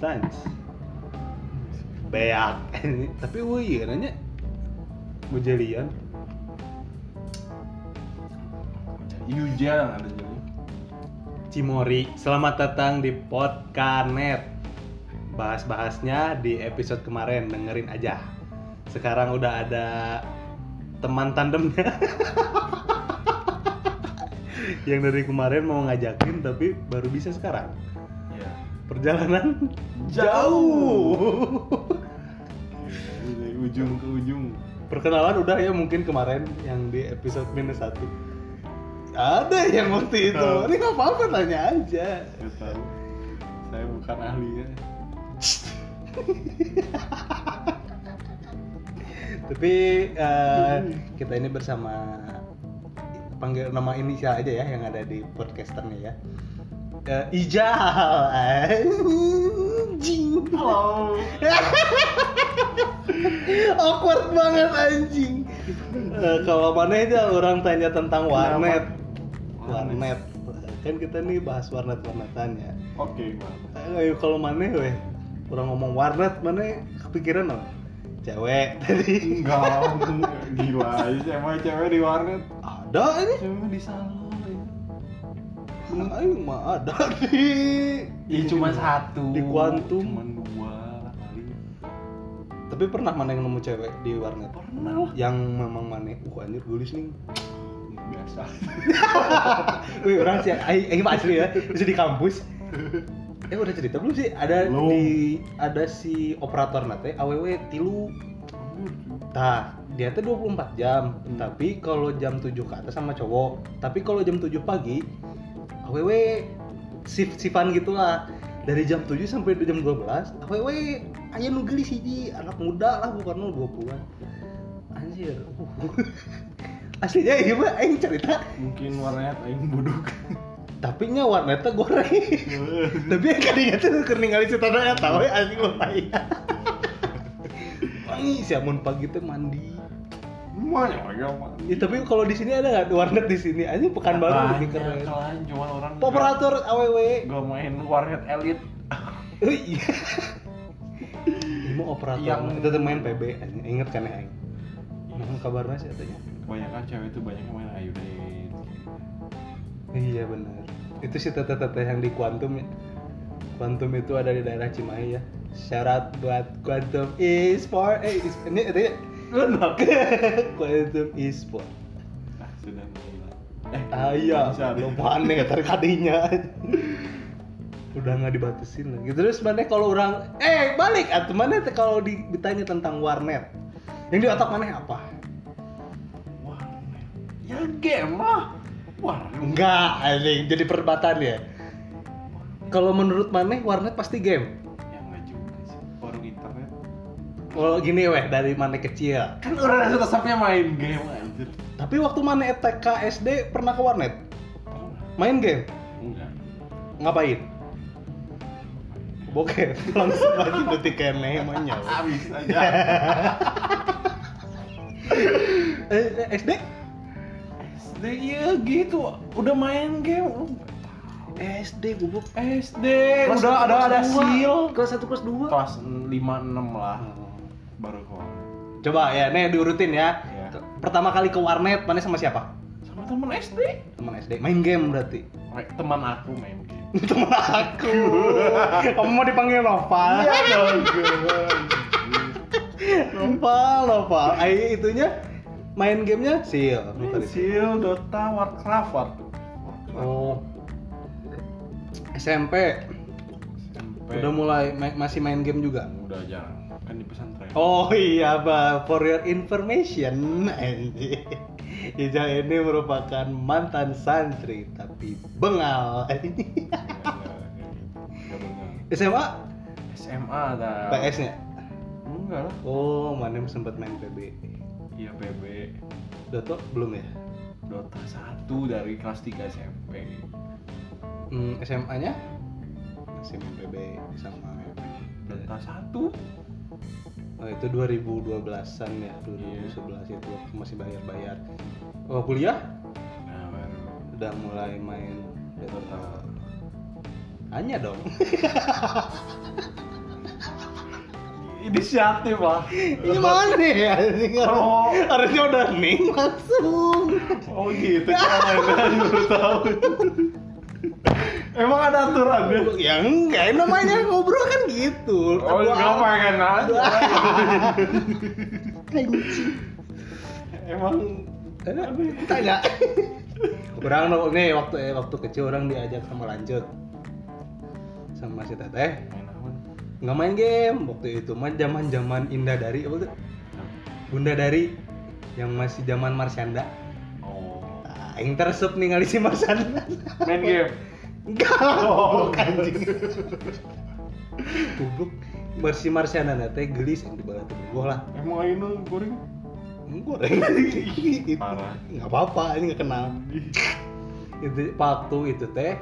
Sans beak. Tapi wih iya nanya. Bejelian Yuja ada jadi. Cimori selamat datang di Podkanet bahas-bahasnya di episode kemarin dengerin aja. Sekarang udah ada teman tandemnya. Yang dari kemarin mau ngajakin tapi baru bisa sekarang. Perjalanan Jauh. jauh Dari ujung ke ujung. perkenalan udah ya mungkin kemarin yang di episode minus satu ada yang waktu itu ini nggak apa-apa tanya aja tahu. Saya bukan ahlinya. tapi eh, kita ini bersama panggil nama inisial aja ya yang ada di podcasternya ya Eh, Ijal anjing. Halo. awkward banget anjing. Eh, kalau mana aja orang tanya tentang warnet. Warnet. Kan kita nih bahas warnet warnetan ya. Oke, Bang. ayo kalau mana weh? Orang ngomong warnet mana kepikiran loh cewek tadi. Enggak, gila aja cewek cewek di warnet. ada ini. Cewek di salon. Ayo mah ada di Iya cuma satu. di kuantum Cuma dua lah kali. tapi pernah mana yang nemu cewek di warnet Pernah lah. yang memang mana uh anjir gulis nih Biasa. Wih, orang sih, aing aing mah asli ya, bisa di kampus. Eh udah cerita belum sih? Ada Belum. di ada si operator nate AWW tilu. Tah, dia tuh 24 jam. Hmm. Tapi kalau jam 7 ke atas sama cowok. Tapi kalau jam 7 pagi AWW shift shiftan gitulah. Dari jam 7 sampai jam 12, AWW aya nu geulis hiji, anak muda lah bukan nu 20-an. Anjir. Aslinya iya mah aing cerita Mungkin warnet aing buduk. tapi nya warnetnya goreng tapi yang kadinya tuh keur ningali cerita ya tahu ya asli lu tanya wangi si amun pagi tuh mandi Warga mah. ya, tapi kalau di sini ada nggak? Warnet di sini. Aja pekan baru lebih keren. kan, cuma orang operator aww Gak main warnet elit. oh iya. Ini mau operator. Yang- itu tuh main PB inget kan ya aing Nah, kabarnya sih katanya Kebanyakan cewek itu banyak yang main ayu deh. iya benar. Itu si tete-tete yang di Quantum ya. Quantum itu ada di daerah Cimahi ya. Syarat buat Quantum e-sport eh is- ini itu Enak. Quantum e-sport. Nah, sudah mulai. Eh, ayah lupa aneh terkadinya udah nggak dibatasin lagi. Terus mana kalau orang eh balik! Atau mana teh kalau di- ditanya tentang warnet? Yang di otak mana? Apa? Warnet. Ya game lah. Warnet. enggak anjing. Jadi perdebatan ya. Kalau menurut mana warnet pasti game kalau gini weh dari mana kecil Kan orang sudah sampai main game anjir. tapi waktu mana TK SD pernah ke warnet main game Enggak. ngapain Bokeh, langsung lagi detik kene emangnya. Habis aja. Eh, eh, SD? SD iya gitu. Udah main game. SD gubuk. SD udah ada ada seal. Kelas 1 kelas 2. Kelas 5 6 lah baru keluar. Coba ya, nih diurutin ya. Iya. Pertama kali ke warnet, mana sama siapa? Sama temen SD. Teman SD. Main game berarti. Teman aku main game. Teman aku. Kamu mau dipanggil Nopal? Iya dong. Nopal, Nopal. Ai itunya main gamenya Seal. Seal, Dota, Warcraft, Warcraft. Oh. SMP. SMP. Udah mulai ma- masih main game juga. udah jarang kan di pesantren. Oh iya, Pak. For your information, anjing. Ija ini merupakan mantan santri tapi bengal. SMA SMA ada. PS-nya. Enggak lah. Oh, mana sempat main PB. Iya PB. Dota belum ya? Dota 1 dari kelas 3 SMP. Hmm, SMA-nya masih main PB sama Dota 1. Oh, itu 2012-an ya, 2011 itu waktu masih bayar-bayar. Oh, kuliah Nah, baru udah mulai main Dota. Dota. Hanya dong. Inisiatif lah. Ini mana ya? Ini Oh. harusnya udah ning langsung. Oh gitu cara baru tahu. Emang ada aturannya? Ya enggak, namanya ngobrol kan gitu. Oh, enggak pengen aja. Anjing. Emang Tanya. Orang nih waktu eh, waktu kecil orang diajak sama lanjut sama si teteh nggak main game waktu itu mah zaman zaman indah dari apa tuh bunda dari yang masih zaman Marsyanda Oh. ah, yang teresup nih ngali si Marsyanda Main game. enggak Oh. oh, anjing goblok Marsi Marsyanda teh gelis yang di bawah tubuh lah Emang ini goreng? goreng itu Parah. nggak apa-apa ini nggak kenal itu waktu itu teh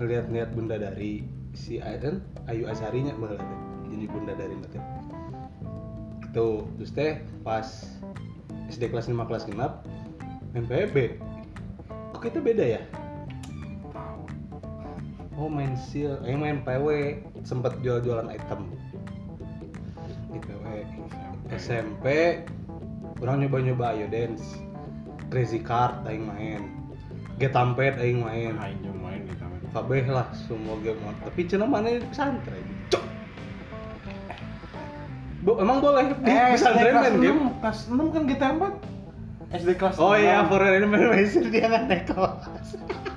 ngeliat-ngeliat bunda dari si Aiden Ayu Asarinya malah jadi bunda dari teh itu terus teh pas SD kelas 5 kelas 6 main PB kok kita beda ya. Oh main sil eh main PW sempet jual-jualan item di PW SMP orang nyoba-nyoba ayo dance crazy card aing main get tampet aing main Main jam main main. kabeh lah semua game tapi cina mana pesantren Cok. Bo, emang boleh di Eh, pesantren main game Kelas 6 kan kita empat. SD kelas oh 6. iya for animation dia nggak naik kelas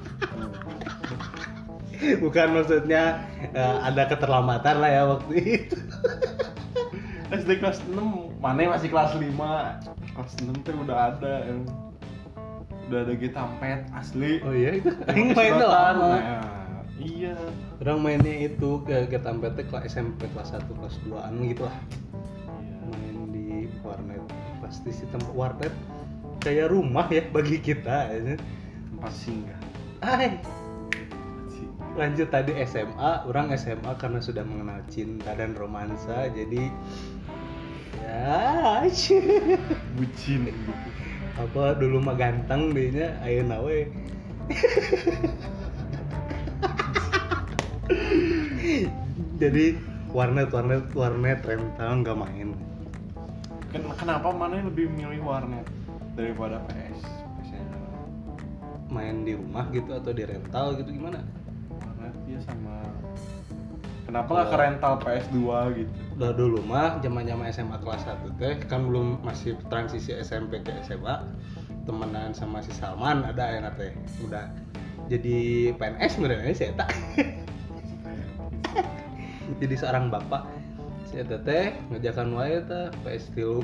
bukan maksudnya eh, ada keterlambatan lah ya waktu itu SD kelas 6 mana masih kelas 5 kelas 6 tuh udah ada em. udah ada kita tampet asli oh iya itu mainnya sedotan. lama Nah, iya orang mainnya itu ke tampet kelas SMP kelas 1 kelas 2an gitu lah Iya. main di warnet pasti sih tempat warnet kayak rumah ya bagi kita ya. tempat singgah Hai. Lanjut tadi SMA, orang SMA karena sudah mengenal cinta dan romansa, jadi ya bucin. Apa dulu mah ganteng dehnya ayo nawe. Jadi warnet warnet warnet rental nggak main. Ken kenapa mana lebih milih warnet daripada PS main di rumah gitu atau di rental gitu gimana sama kenapa nggak ke rental PS2 gitu? Udah dulu mah zaman zaman SMA kelas 1 teh kan belum masih transisi SMP ke SMA temenan sama si Salman ada yang teh. Udah jadi PNS sebenarnya si Eta. Jadi seorang bapak. Si Eta teh ngajakan wae teh PS tilu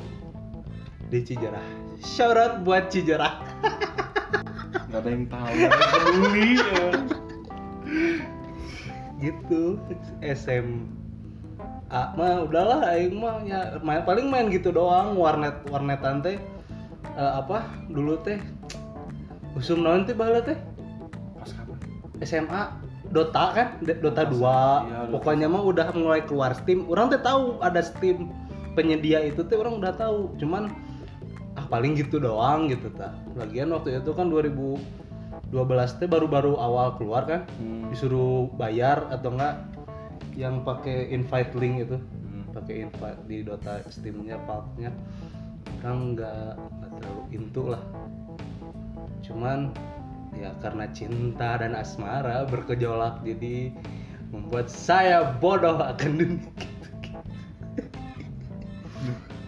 di Cijerah shout out buat Cijerah nggak ada yang tahu peduli ya. Gitu SM ah mah udahlah aing mah ya main paling main gitu doang warnet warnetan teh eh, apa dulu teh usum naon teh baheula teh? Pas kapan? SMA Dota kan Dota 2 Iya, pokoknya mah udah mulai keluar Steam. Orang teh tahu ada Steam penyedia itu teh orang udah tahu. Cuman ah paling gitu doang gitu ta lagian waktu itu kan 2012 teh baru-baru awal keluar kan? Hmm. disuruh bayar atau enggak? Yang pakai invite link itu. Hmm. pakai invite di Dota Steamnya Valve-nya kan nggak terlalu into lah. Cuman ya karena cinta dan asmara bergejolak jadi membuat saya bodoh akan dunia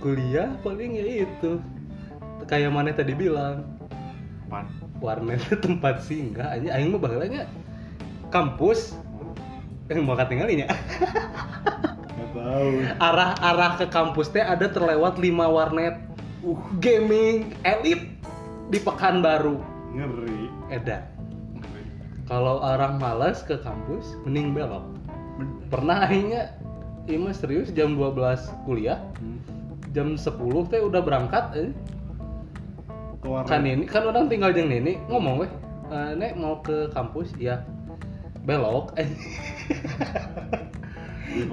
kuliah paling ya itu. Kayak mana tadi bilang. Warnet tempat singgah aja aing mah bagelanya kampus. Yang mau tinggalnya nggak tahu. Arah arah ke kampus teh ada terlewat lima warnet. Uh. Gaming elit di Pekanbaru. Ngeri. Edan kalau orang malas ke kampus mending belok. Pernah akhirnya ini mah serius jam 12 kuliah. Hmm. jam 10 teh udah berangkat eh. Ke warnet. kan ini kan orang tinggal jeng nini ngomong weh "Eh, nek mau ke kampus? Iya. Belok.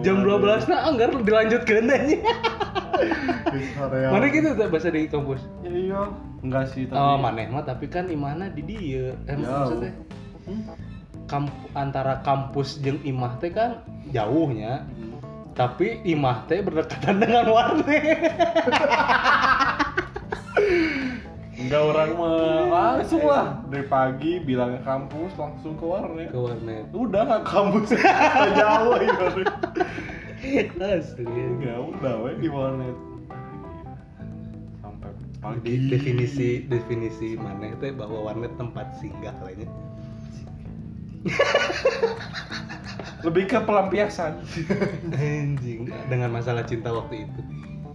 Jam rumah 12 nah anggar dilanjutkan aja area. mana gitu tuh bahasa di kampus? Ya iya. Enggak sih tapi oh maneh mah tapi kan imana di dia. Eh Jauh. maksudnya Hmm? kamp- antara kampus jeung imah teh kan jauhnya. Tapi imah teh berdekatan dengan warnet Enggak orang mah langsung lah dari pagi bilang ke kampus langsung ke warnet. ke warnet Udah nggak kampus jauh ya. asli Enggak udah we di warnet. Sampai pagi. Di definisi definisi mana itu bahwa warnet tempat singgah lainnya lebih ke pelampiasan. anjing dengan masalah cinta waktu itu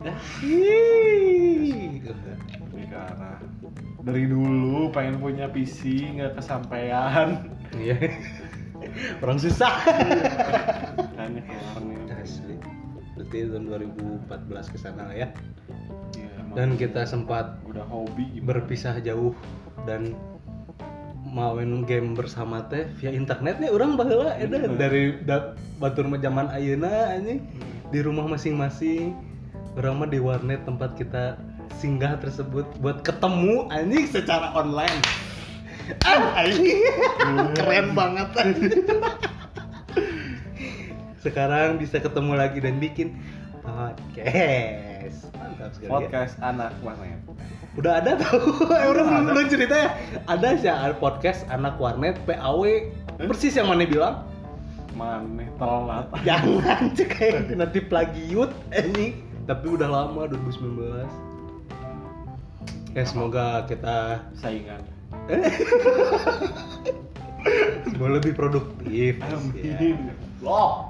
Ya. Ih, Lebih ke arah dari dulu pengen punya PC nggak kesampaian. iya. Orang susah. Makanya ke warnet. asli. Berarti tahun 2014 ke sana lah ya. Iya, dan kita sempat udah hobi gimana? berpisah jauh dan main game bersama teh via internet nih orang baheula eta Iya. dari da, batur zaman ayeuna anjing. Di rumah masing-masing. Orang mah di warnet tempat kita singgah tersebut buat ketemu anjing secara online. Ah anjing. Keren banget. Anjing. sekarang bisa ketemu lagi dan bikin podcast. Mantap sekali ya. podcast anak warnet. Udah ada tau. Orang belum belum cerita ya. Ada sih podcast anak warnet PAW Persis yang mana bilang? Maneh telat. Jangan cek. Nanti plagiut ini Tapi udah lama 2019 Ya semoga kita Saingan. Semoga lebih produktif ya.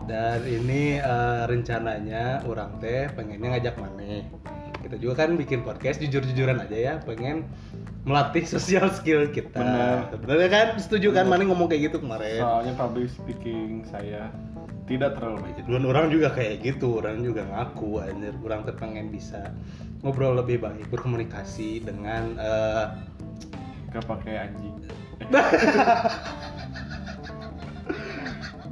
Dan ini eh, rencananya orang teh pengennya ngajak Mane. Kita juga kan bikin podcast jujur-jujuran aja ya, pengen melatih sosial skill kita. Benar. Bener kan? Setuju kan Mane ngomong kayak gitu kemarin? Soalnya public speaking saya tidak terlalu baik. Dan orang juga kayak gitu, orang juga ngaku anjir, orang teh pengen bisa ngobrol lebih baik, berkomunikasi dengan eh, Gak pakai anjing.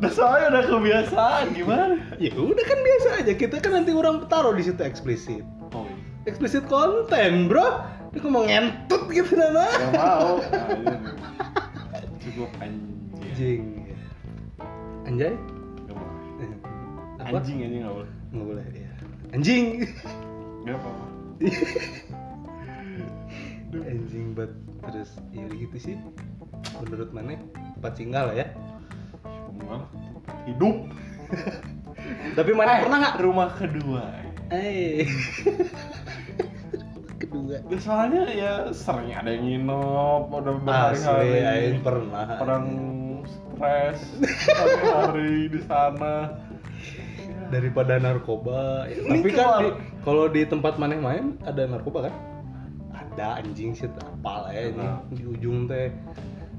Udah soalnya udah kebiasaan gimana? ya udah kan biasa aja kita kan nanti orang taruh di situ eksplisit. Oh iya. Eksplisit konten, bro. Dia ngomong ngentut gitu nana. Gak mau. Cukup anjing. Anjing. Anjay? Apa? Anjing anjing gak boleh. Nggak boleh ya. Anjing. Gak apa-apa. Anjing bet terus ya gitu sih. Menurut mana? Tempat singgah lah ya. Cuma hidup. Tapi mana Eh, pernah nggak? rumah kedua? Eh. Kedua. Ya, soalnya ya sering ada yang nginep, udah berhari-hari. pernah. Orang stres hari-hari di sana. Daripada narkoba. Ya, Ini Tapi kan di- kalau di tempat maneh main ada narkoba kan? Ada anjing sih apa lah ya ini Nah. di ujung teh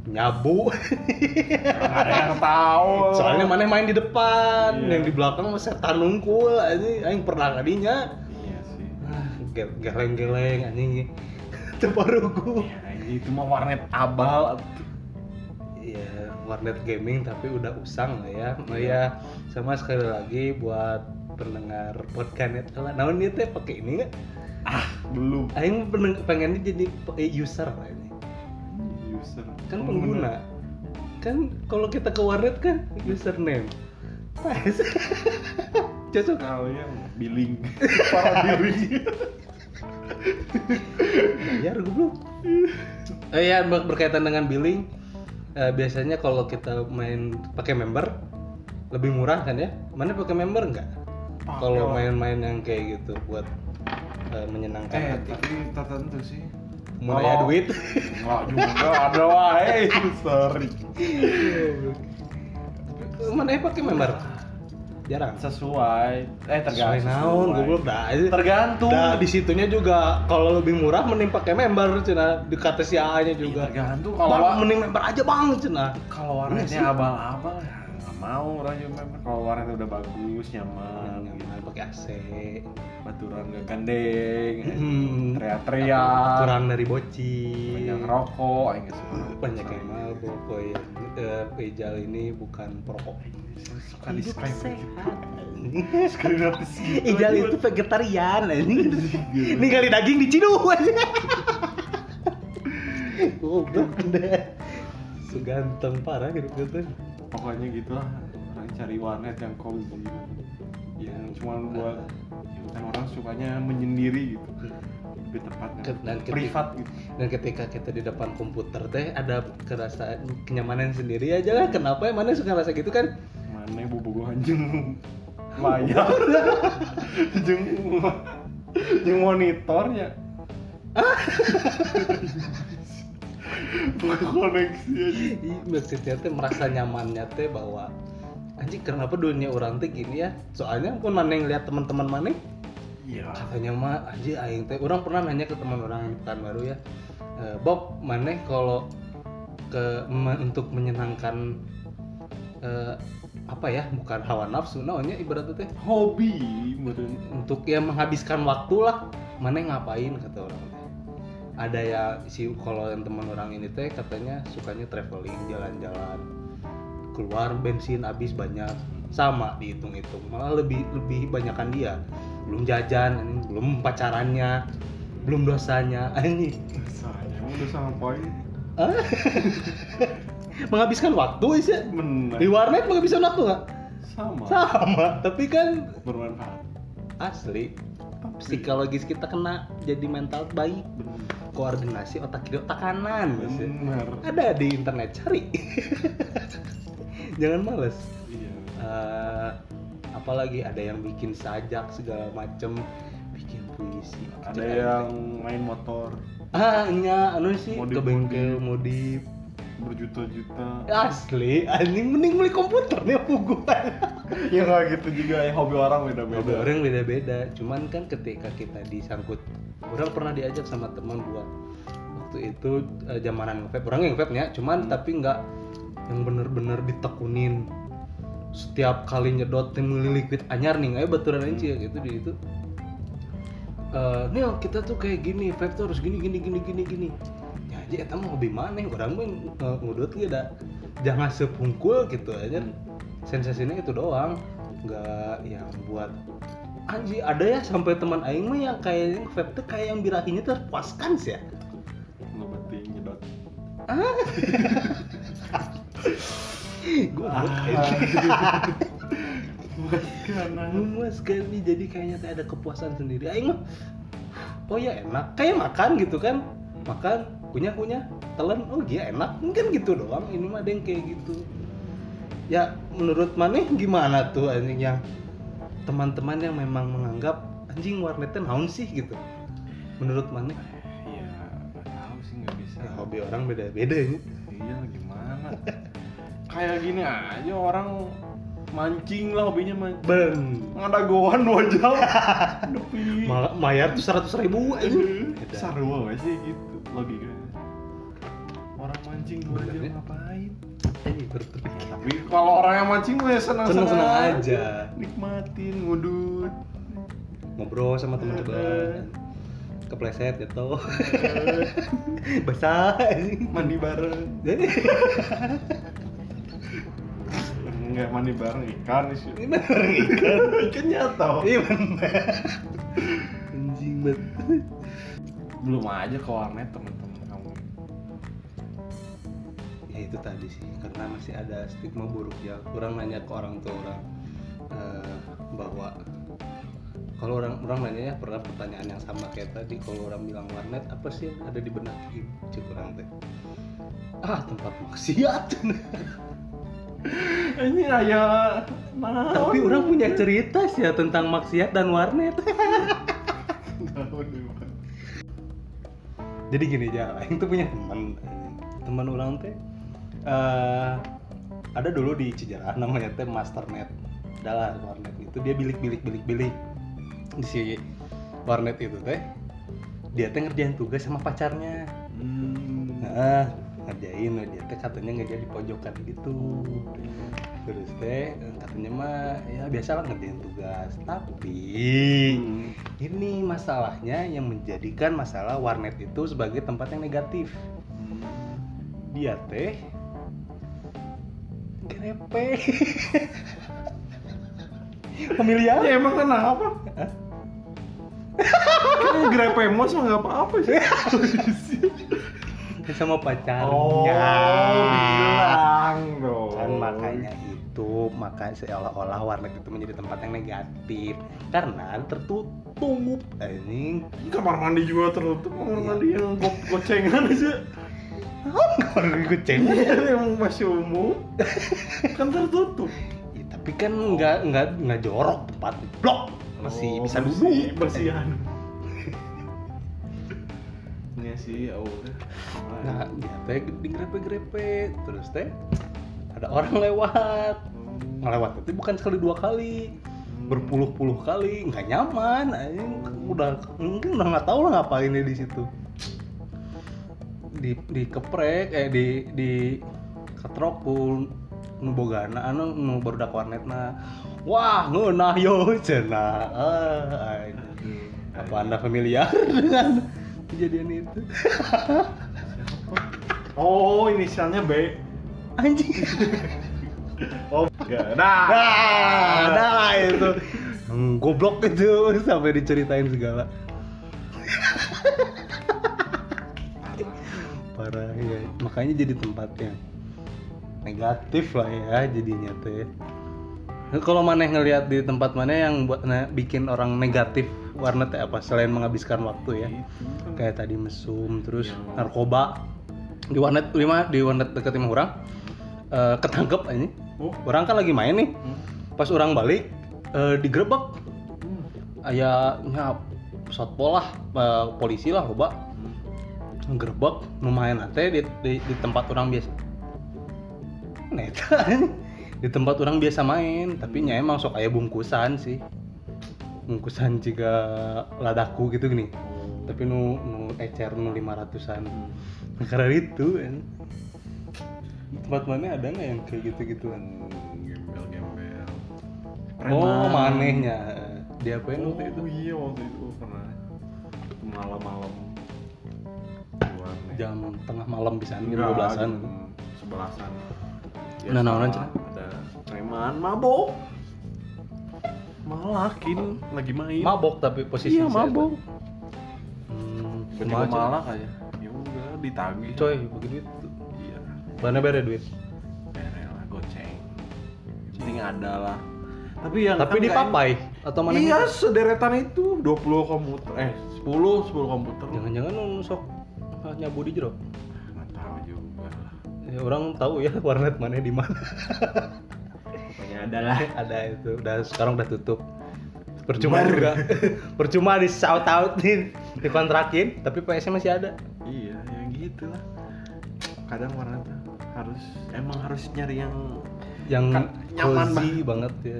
nyabu. Ada yang tahu. Soalnya maneh main di depan, Iya. yang di belakang mah setan nungkul anjing. Aing pernah kadinya. Iya sih. Ah, ge- geleng-geleng anjing. Teparugu. Ya, anjing, itu mah warnet abal. Warnet gaming tapi udah usang lah ya. Oh ya, sama sekali lagi buat pendengar podcast lah. Namun dia teh pakai ini nggak? Ah, belum. Aing pengennya jadi user lah ini. User. Kan pengguna. Kan kalau kita ke warnet kan username. Pas. Cocok. Kalian billing. Para billing. Bayar goblok. Eh ya ber- berkaitan dengan billing eh, biasanya kalau kita main pakai member lebih murah kan ya? Mana pakai member enggak? Pakai Kalau main-main yang kayak gitu buat eh, menyenangkan Eh, hati. tapi tertentu sih. Mau nanya duit? Enggak juga ada wae. Sorry. Mana ya pakai member? Jarang. Sesuai. Eh tergantung. naon, goblok dah. Tergantung. Nah, di situnya juga kalau lebih murah mending pakai member cina di KTCA-nya juga. Iya, tergantung kalau mending member aja bang cina. kalau warnanya abal-abal ya nggak mau orang juga memang kalau warnanya udah bagus nyaman gitu. Nyaman pakai AC. baturan gak gandeng Hmm. teriak-teriak. Kurang dari boci banyak rokok aing nggak suka. Banyak yang mabok boy. Eh, Pejal ini bukan perokok. Sekali notis gitu Ijal itu vegetarian ini ini kali daging diciduk aja goblok deh Seganteng parah gitu gitu. Pokoknya gitulah. Orang cari warnet yang cozy yang cuma buat ya kan orang sukanya menyendiri gitu. Lebih tepatnya. Dan ketika- privat gitu. Dan ketika kita di depan komputer teh ada kerasa kenyamanan sendiri aja lah. Kenapa ya mana suka rasa gitu kan? mana bubu anjing? Layar jeung jeung monitornya koneksi aja maksudnya teh merasa nyamannya teh bahwa anjing kenapa dunia orang teh gini ya? Soalnya pun mana yang lihat teman-teman mana? Iya. Katanya mah anjing aing teh orang pernah nanya ke teman orang yang pekan baru ya "Eh, Bob mana kalau ke me- untuk menyenangkan eh, apa ya bukan hawa nafsu namanya ibaratnya teh? Hobi untuk ya menghabiskan waktu lah mana ngapain kata orang ada ya si kalau yang teman orang ini teh katanya sukanya traveling jalan-jalan keluar bensin habis banyak. Sama dihitung-hitung malah lebih lebih banyakan dia. Belum jajan belum pacarannya belum dosanya ini saya mau udah sama poin menghabiskan waktu sih. Bener. Di warnet menghabiskan waktu nggak? Sama. Sama tapi kan bermanfaat. asli. Psikologis kita kena jadi mental baik. Bener koordinasi otak kiri otak kanan. Bener. Ada di internet cari. Jangan males. Iya. Eh, apalagi ada yang bikin sajak segala macem bikin puisi. Ada yang main motor. Ah nya anu sih? Ke Modif-modif. bengkel modif berjuta-juta. Asli anjing mending beli komputer nih puguan ya nggak gitu juga ya hobi orang beda-beda. Hobi orang beda-beda cuman kan ketika kita disangkut orang pernah diajak sama teman buat waktu itu eh, zamanan vape orang yang vape nya cuman tapi nggak yang bener-bener ditekunin. Setiap kali nyedot tim liquid anyar nih ayo baturan aja gitu di itu Eh, nih kita tuh kayak gini vape tuh harus gini gini gini gini gini aja eta mah hobi mana orang mah eh, ngudut gitu dah jangan sepungkul gitu aja sensasinya itu doang nggak yang buat anji ada ya sampai teman aing mah yang kayaknya vape tuh kayak yang birahinya terpuaskan sih ya. Penting nyedot. Gue Ah. kanan memuas sekali jadi kayaknya ada kepuasan sendiri. Aing mah oh ya enak kayak makan gitu kan makan punya punya. Telan oh iya enak. Mungkin gitu doang. Ini mah ada yang kayak gitu. Ya menurut maneh gimana tuh anjing yang teman-teman yang memang menganggap anjing warnetnya naon sih? gitu. Menurut maneh iya nggak tahu sih nggak bisa. Ya, hobi orang beda-beda ini. Iya gimana? Kayak gini aja orang mancing lah hobinya mancing. Ben ngadagoan dua jam. Nepi. Mal- mayar tuh seratus ribu anjing. Sarua sih gitu. Logikanya mancing dua jam ya. ngapain. Anjing, berterima tapi kalau orang yang mancing gue senang Seneng-seneng aja. nikmatin ngudut. Ngobrol sama teman Eh. sebelah kepleset gitu basah mandi bareng. Jadi enggak mandi bareng ikan sih. Ini bener ikan. Ikan nyata iya bener. Anjing banget belum aja ke warnet temen-temen. kamu ya itu tadi sih karena masih ada stigma buruk ya. Orang nanya ke orang tua orang eh, bahwa kalau orang orang nanya ya pernah pertanyaan yang sama kayak tadi kalau orang bilang warnet apa sih yang ada di benak? Ibu cek orang teh ah tempat maksiat. Ini ayah nah tapi orang punya cerita sih ya tentang maksiat dan warnet. Jadi gini aja tuh punya teman. Teman orang teh eh, ada dulu di Cijarah namanya teh Masternet adalah warnet itu. Dia bilik bilik bilik bilik di si warnet itu teh dia teh ngerjain tugas sama pacarnya. Hmm. nah ngerjain dia teh katanya nggak jadi pojokan gitu. Terus teh katanya mah ya biasa lah ngerjain tugas. Tapi Hmm. ini masalahnya yang menjadikan masalah warnet itu sebagai tempat yang negatif. Dia teh DP pemilihan? Ya emang kenapa? Kayaknya grepe mos mah gak apa-apa sih. Sama pacarnya. Oh, bilang dong. Kan makanya itu maka seolah-olah warnet itu menjadi tempat yang negatif. Karena tertutup Ini kamar mandi juga tertutup kamar iya. mandi yang gocengan aja kalau kucing yang masih umum. Kan tertutup. Ya, tapi kan nggak nggak nggak jorok tempat blok. Masih Oh, bisa duduk. bersihan. Iya sih, ya udah. nah dia teh digrepe-grepe terus teh ada orang lewat. Ngelewat itu bukan sekali dua kali. Berpuluh-puluh kali nggak nyaman udah mungkin udah nggak tahu lah ngapain dia di situ di dikeprek eh di di ketrok ku nu bogana anu nu baru dak warnetna wah ngeunah yo cenah ah, apa anda familiar dengan kejadian itu Oh, inisialnya B. anjing Oh, enggak. Nah. Nah, nah itu Hmm, goblok itu sampai diceritain segala. Parah ya. Makanya jadi tempat yang negatif lah ya jadinya teh. Nah, Kalau maneh ngelihat di tempat mana yang buat nah, bikin orang negatif warnet teh apa? Selain menghabiskan waktu ya. Kayak tadi mesum terus narkoba. Di warnet lima di warnet dekat lima orang eh, ketangkep ini. Oh. orang kan lagi main nih. Pas orang balik eh, digerebek ayahnya satpol lah eh, polisi lah coba gerebek lumayan teh di, di, di tempat orang biasa. Neta di tempat orang biasa main tapi nya emang sok aya bungkusan sih. Bungkusan jika ladaku gitu gini. Tapi nu nu ecer nu lima ratusan. Karena itu kan tempat mana ada nggak yang kayak gitu gituan Gembel-gembel. oh manehnya. Dia apa Oh, waktu itu? iya waktu itu pernah. Malam-malam. Jam tengah malam bisa Enggak, 12an jam sebelasan. Nah, nah, nah, ada preman mabok. Malakin lagi main. Mabok tapi posisi iya mabok. hmm, Cen? malak aja. ya udah ditagih. Coy begitu iya. Mana bere duit? Bere lah goceng. Penting ada lah. Tapi yang tapi kan di papai atau mana Iya, sederetan itu 20 komputer. Eh, 10 10 komputer. jangan-jangan sok nyabu di jero Nggak tahu juga. Lah. ya, orang tahu ya warnet mana di mana. Pokoknya ada lah. ada itu. Udah sekarang udah tutup. Percuma juga. Percuma di shout out nih. Dikontrakin tapi PS masih ada. Iya, ya gitu lah. Kadang warna tuh harus emang harus nyari yang yang nyaman cozy banget. ya.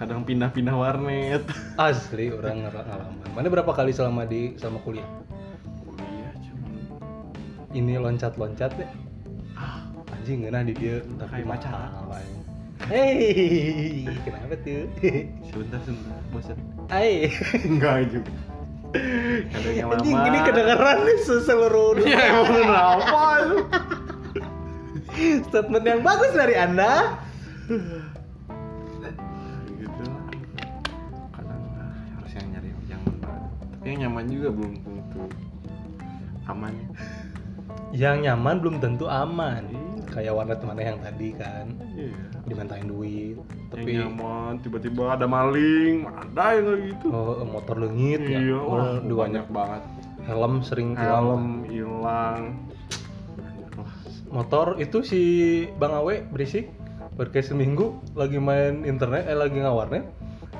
Kadang pindah-pindah warnet. asli orang ngalaman mana berapa kali selama di selama kuliah ini loncat-loncat ya ah, anjing ngena di dia tapi mahal aja. Hei, kenapa tuh? sebentar sebentar bosan. Hai. Enggak juga. Kadang yang lama. Anjing ini kedengeran nih seluruh Iya, emang kenapa? statement yang bagus dari Anda. gitu lah kadang ah, harus yang nyari yang nyaman tapi yang nyaman juga belum tentu aman Yang nyaman belum tentu aman. Iya. Kayak warnet mana yang tadi kan. Iya. Dimintain duit, tapi yang nyaman tiba-tiba ada maling ada yang kayak gitu. Oh, motor leungit ya. iya Oh, wah di banyak banyak banget. Helm sering hilang. helm hilang. Motor itu si Bang Awe berisik pergi seminggu lagi main internet eh lagi ngawarnet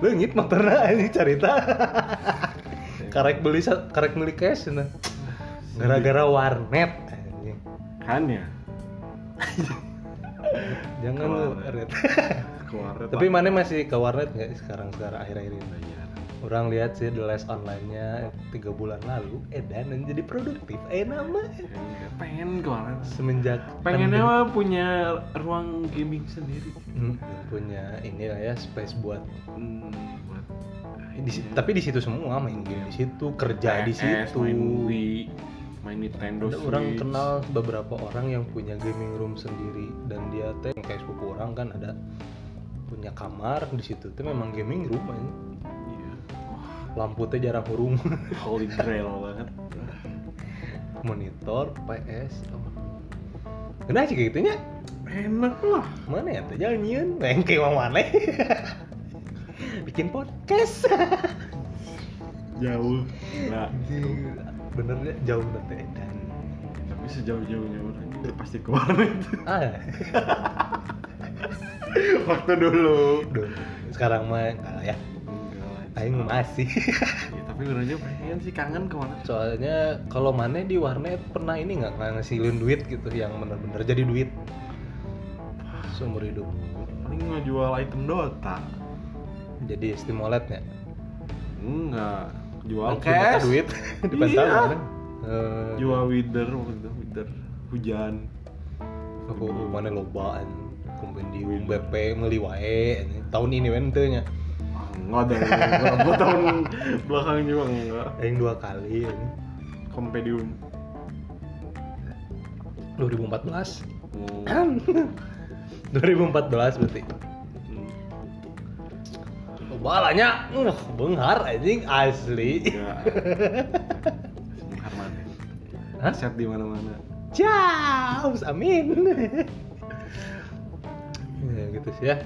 leungit motornya ini cerita. Karek beli karek beli cash nah. Gara-gara warnet. Kan ya? Jangan Ke lu warnet. warnet keluar tapi mana masih ke warnet nggak sekarang sekarang akhir-akhir ini? Orang lihat sih the last online-nya tiga bulan lalu edan dan jadi produktif. Eh nama. Ya, pengen keluar semenjak pengennya mah punya ruang gaming sendiri. Hmm, punya ini lah ya space buat hmm, buat di, tapi di situ semua main game di situ kerja di situ main Wii, main Nintendo Ada Switch. orang kenal beberapa orang yang punya gaming room sendiri dan dia teh kayak sepupu orang kan ada punya kamar di situ tuh memang gaming room aja. Iya. lampu teh jarang hurung Holy grail banget. monitor PS oh. Nah sih kayak gitunya enak lah Mana ya teh nyanyian? Bengke mah mana? Bikin podcast. jauh nah Bener ya jauh nanti dan tapi sejauh-jauhnya orang juga pasti ke warnet ah, waktu dulu. Duh, sekarang mah enggak lah ya. Aing masih. ya, tapi orang juga pengen sih kangen ke warnet Soalnya kalau mana di warnet pernah ini nggak nggak ngasilin duit gitu yang bener-bener jadi duit? Seumur hidup. paling ngejual item Dota Jadi stimulatnya. enggak jual cash duit di pantau Iya. mana? Eh, jual wither waktu itu wither hujan aku mana lobaan kompendium BP meuli wae anjing. tahun ini we teu nya. Ah, enggak ada beberapa tahun belakang juga enggak. Aing dua kali anjing. kompedium 2014 Hmm. 2014 berarti balanya uh, benghar anjing asli ya Harman Hah? set di mana-mana Ciao, amin. ya gitu sih ya.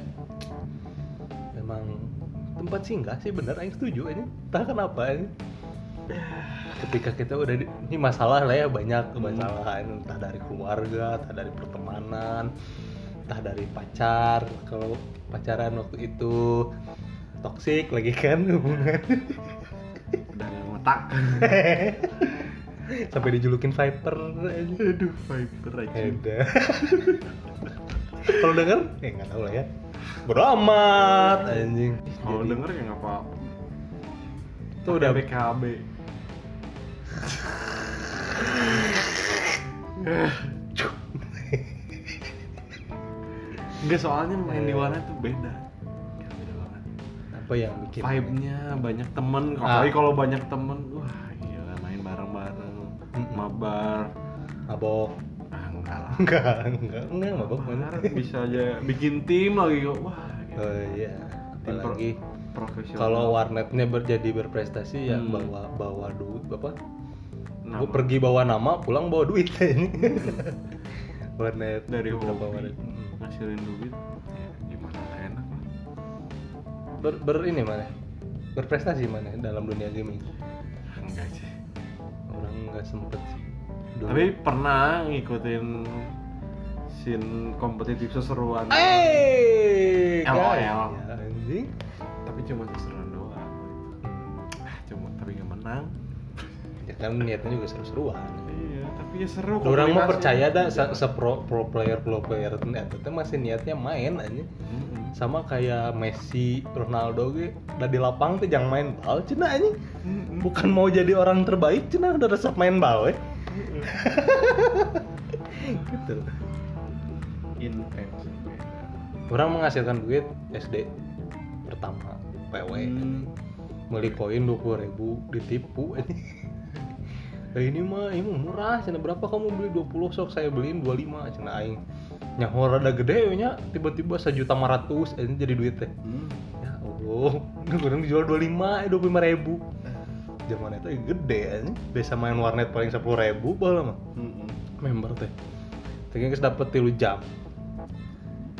Memang tempat singgah sih bener, Aing setuju ini. Entah kenapa ini. Ketika kita udah di, ini masalah lah ya banyak kemasalahan entah dari keluarga, entah dari pertemanan, entah dari pacar. Kalau pacaran waktu itu toksik lagi kan hubungan. Udah yang letak sampai dijulukin Viper. Aduh Viper aja. Ada. Kalau denger, eh nggak tahu lah ya. Bodo amat, anjing. kalau Jadi, denger ya nggak apa-apa. Itu udah BKB Enggak soalnya main di warnet tuh beda apa yang bikin Vibe-nya banyak temen Ah. Apalagi kalau banyak temen Wah gila main bareng-bareng Mm-mm. Mabar mabok? Ah enggak lah Enggak, enggak, enggak mabok mana? Mabar bisa aja bikin tim lagi kok Wah gila. Oh iya. Tim pro- Apalagi profesional kalau warnetnya berjadi berprestasi ya Hmm. bawa bawa duit apa? Nama. Gue pergi bawa nama, pulang bawa duit ini. warnet dari hobi warnet. Mm. ngasilin duit Ber, ber ini mana? Berprestasi mana dalam dunia gaming? enggak sih Orang nggak sempet sih. Dulu. tapi pernah ngikutin scene kompetitif seseruan Eh, LOL. ya, anjing. tapi cuma seseruan doang ah, cuma tapi nggak menang Ya kan niatnya juga seru-seruan. iya tapi ya seru Orang komunikasi. percaya dah se, se pro, pro player pro player itu teh masih niatnya main aja. Sama kayak Messi, Ronaldo ge udah di lapang tuh jangan main bal anjing. Mm-mm. Bukan mau jadi orang terbaik cenah udah resep main bal we. Mm-mm. gitu. intens Orang menghasilkan duit SD pertama PW. Hmm. Beli koin 20.000 ribu ditipu anjing. Lah ini mah ini murah, cina berapa kamu beli 20 sok saya beliin 25 cina aing. Nyaho rada gede nya, tiba-tiba sejuta 500 ini jadi duit teh. Hmm. Ya Allah, ini kurang dijual 25, eh 25 ribu. Zaman itu gede. Biasa main warnet paling 10 ribu baheula mah. Mm-mm. Member teh. Teh geus dapet 3 jam.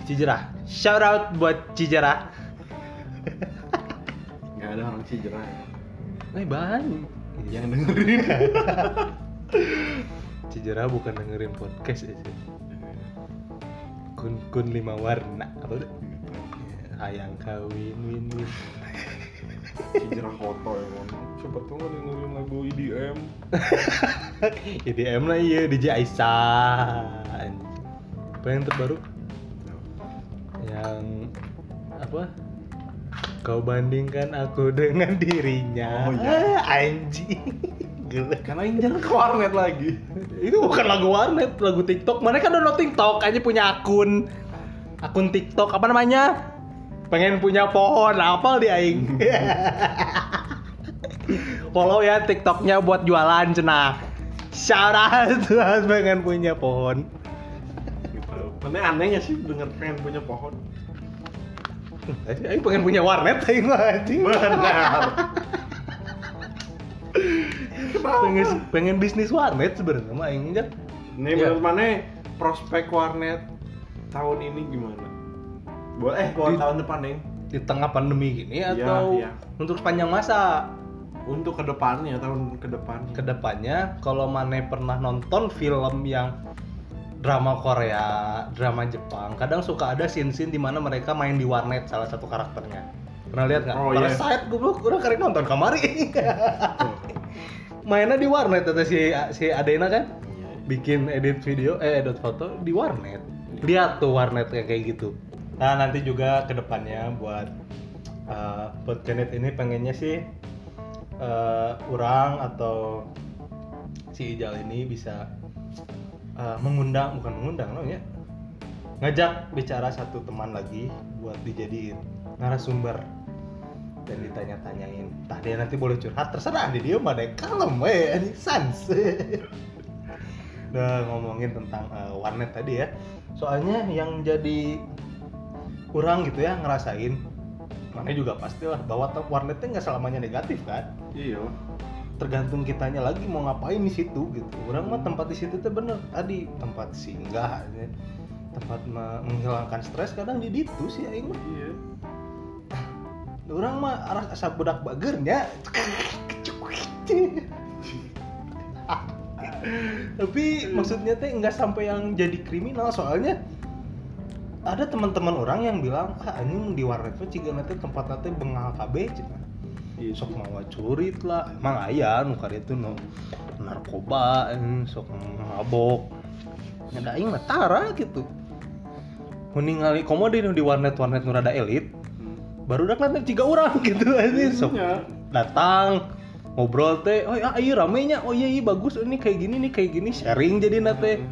Cijerah. Shout out buat Cijerah. nggak ada orang Cijerah ya Eh ban. yang dengerin Cijerah bukan dengerin podcast ya. Kun kun lima warna apa tuh? Ya, Hayang kawin win win. Cijerah foto ya kan siapa tuh nggak dengerin lagu EDM IDM lah iya DJ Aisyah. Apa yang terbaru? Yang apa? Kau bandingkan aku dengan dirinya. Oh, iya. Anjing. Gila. karena ini jangan ke warnet lagi Itu bukan lagu warnet, lagu TikTok. Mana kan download TikTok aja punya akun. Akun TikTok apa namanya? Pengen punya pohon, apa di aing? Follow ya TikToknya buat jualan cenah. Out pengen punya pohon. gitu mana anehnya sih denger pengen punya pohon Aing pengen punya warnet aing mah anjing. benar Pengen pengen bisnis warnet sebenarnya mah aing kan. Ini Iya. menurut mana prospek warnet tahun ini gimana? Buat eh buat Di- tahun depan nih di tengah pandemi gini Iya, atau iya. untuk sepanjang masa untuk ke depannya tahun ke depannya. ke depannya kalau Mane pernah nonton film yang drama Korea, drama Jepang, kadang suka ada scene-scene di mana mereka main di warnet salah satu karakternya. Pernah lihat nggak? Oh, iya. Parasite goblok, udah kali nonton kamari. Mainnya di warnet kata si si Adena kan? Iya. Bikin edit video, eh edit foto di warnet. Lihat tuh warnet kayak kayak gitu. Nah nanti juga ke depannya buat uh, buat Janet ini pengennya sih eh orang atau si Ijal ini bisa eh, mengundang bukan mengundang namanya ngajak bicara satu teman lagi buat dijadiin narasumber dan ditanya-tanyain. Tah dia nanti boleh curhat terserah di dia mah deh kalem weh ini sans. Udah ngomongin tentang eh, warnet tadi ya. Soalnya yang jadi kurang gitu ya ngerasain mana juga pastilah bahwa warnetnya nggak selamanya negatif kan? Iya. tergantung kitanya lagi mau ngapain di situ gitu. Orang mah tempat di situ tuh bener. Tadi tempat singgah ya. tempat me- menghilangkan stres kadang di situ sih aing mah Iya. Orang mah arah asa budak bagernya tapi maksudnya teh nggak sampai yang jadi kriminal soalnya ada teman-teman orang yang bilang ah ini di warnet tuh ciga nanti tempat nanti bengal KB cina. Iya. sok mau curit lah. Emang ayah nu karya itu nu narkoba eh, sok mabok. Ada tara gitu. Meningali komodi nu di warnet warnet nu rada elit baru udah kelihatan tiga orang gitu aja sok Iya. datang ngobrol teh oh ya iya ramenya oh iya iya bagus ini kayak gini nih kayak gini sharing jadi nate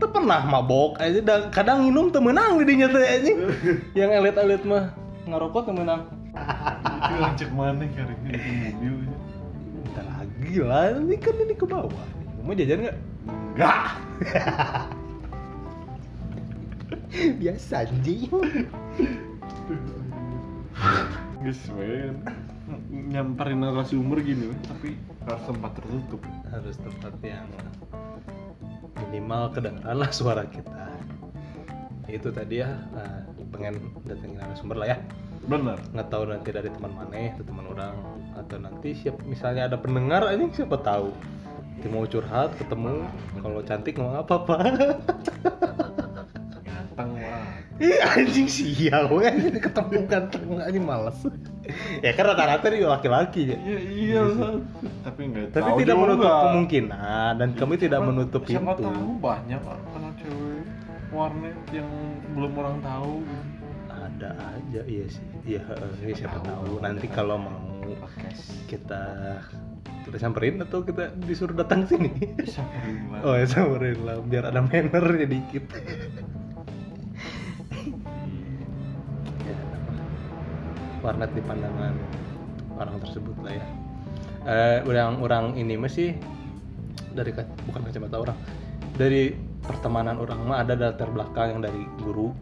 Tuh pernah mabok aja dan kadang minum tuh menang di dinya teh aja yang elit elit mah ngerokok tuh menang Itu cek mana di mobil. Bentar lagi lah, ini kan ini ke bawah. Mau jajan nggak? Enggak. Biasa anjing. Guys, men. Nyamperin narasumber gini, men. tapi harus tempat tertutup. Harus tempat yang minimal kedengaran lah suara kita. Itu tadi ya, eh, pengen datengin narasumber lah ya. Bener. Nggak tahu nanti dari teman mana, atau teman orang, atau nanti siap misalnya ada pendengar, ini siapa tahu. Nanti mau curhat, ketemu, kalau cantik ngomong apa apa. Ih anjing sial we ini ketemu ganteng anjing males. ya kan rata-rata dia laki-laki ya. Iya, iya. San. Tapi enggak Tapi tahu tidak juga. menutup kemungkinan dan kami tidak Siapa- menutup Siapa pintu. tahu banyak anak cewek warnet yang belum orang tahu. Ada aja iya sih. Iya, eh, siapa tahu nanti kalau mau kita kita samperin atau kita disuruh datang sini. Samperin lah. Oh ya samperin lah biar ada mannernya dikit. Warnet di pandangan orang tersebut lah ya. Eh, orang-orang ini masih dari ka- bukan kacamata orang, dari pertemanan orang mah ada latar belakang yang dari guru,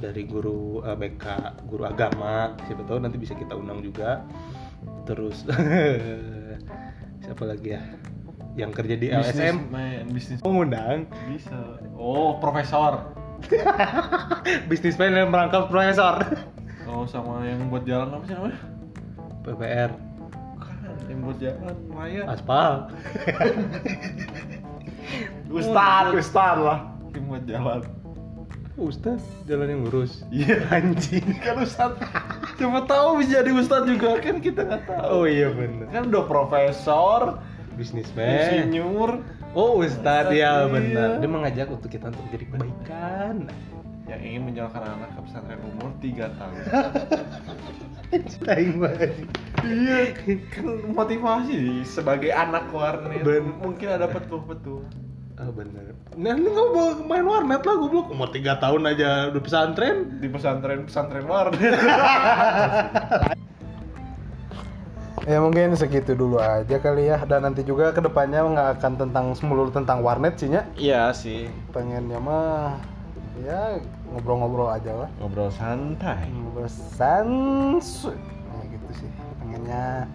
dari guru eh, BK, guru agama, siapa tahu nanti bisa kita undang juga. Terus siapa lagi ya? Yang kerja di LSM Businessman, bisnis mengundang bisa. Oh, profesor. bisnismen yang merangkap profesor Oh, sama yang buat jalan apa sih namanya? PPR Bukan, yang buat jalan raya. aspal Ustad, Ustad lah. Yang buat jalan. Ustad jalan yang lurus Iya. anjing Kan Ustad. Siapa tahu bisa jadi Ustad juga kan kita nggak tahu. oh iya bener Kan udah profesor, bisnismen insinyur, oh Ustad ya Iya. bener dia mengajak untuk kita untuk jadi kebaikan yang ingin menjalankan anak ke pesantren umur 3 tahun. Aing banget iya, kan motivasi sebagai anak warnet. Ben- Mungkin ada petuh-petuh. ah bener nah ini nggak mau main warnet lah goblok umur 3 tahun aja udah pesantren di pesantren pesantren warnet. Ya mungkin segitu dulu aja kali ya dan nanti juga ke depannya nggak akan tentang semulur tentang warnet sih ya Iya sih. pengennya mah ya ngobrol-ngobrol aja lah. Ngobrol santai. ngobrol sans nah, gitu sih. Pengennya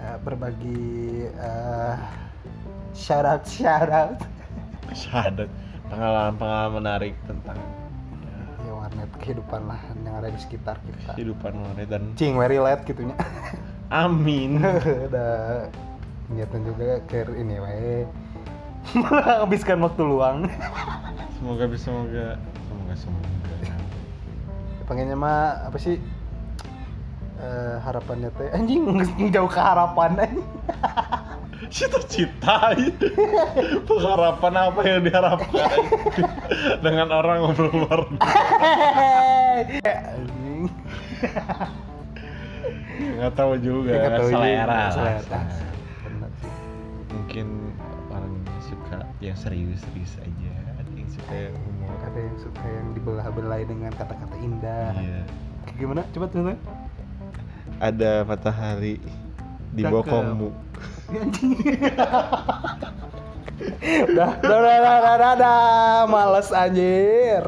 eh, berbagi eh, shout out shout out Syahadat pengalaman-pengalaman menarik tentang warnet kehidupan lah yang ada di sekitar kita. kehidupan warnet dan cing very light gitunya amin. Udah niatan juga ke ini wae. Menghabiskan waktu luang semoga bisa semoga. Semoga semoga. Pengennya mah apa sih? Eh, harapannya teh anjing jauh ke harapan anjing. Cita-cita pengharapan apa yang diharapkan? Dengan orang ngobrol warnet anjing. Nggak tahu juga Ya, nggak tahu juga. selera. Selera. Sih. mungkin orang suka yang serius-serius aja suka yang humor ada yang suka yang dibelah-belai dengan kata-kata indah. Iya. Gimana? Coba tuh ada matahari di Cakep. anjing. Udah udah udah udah udah, udah. males anjir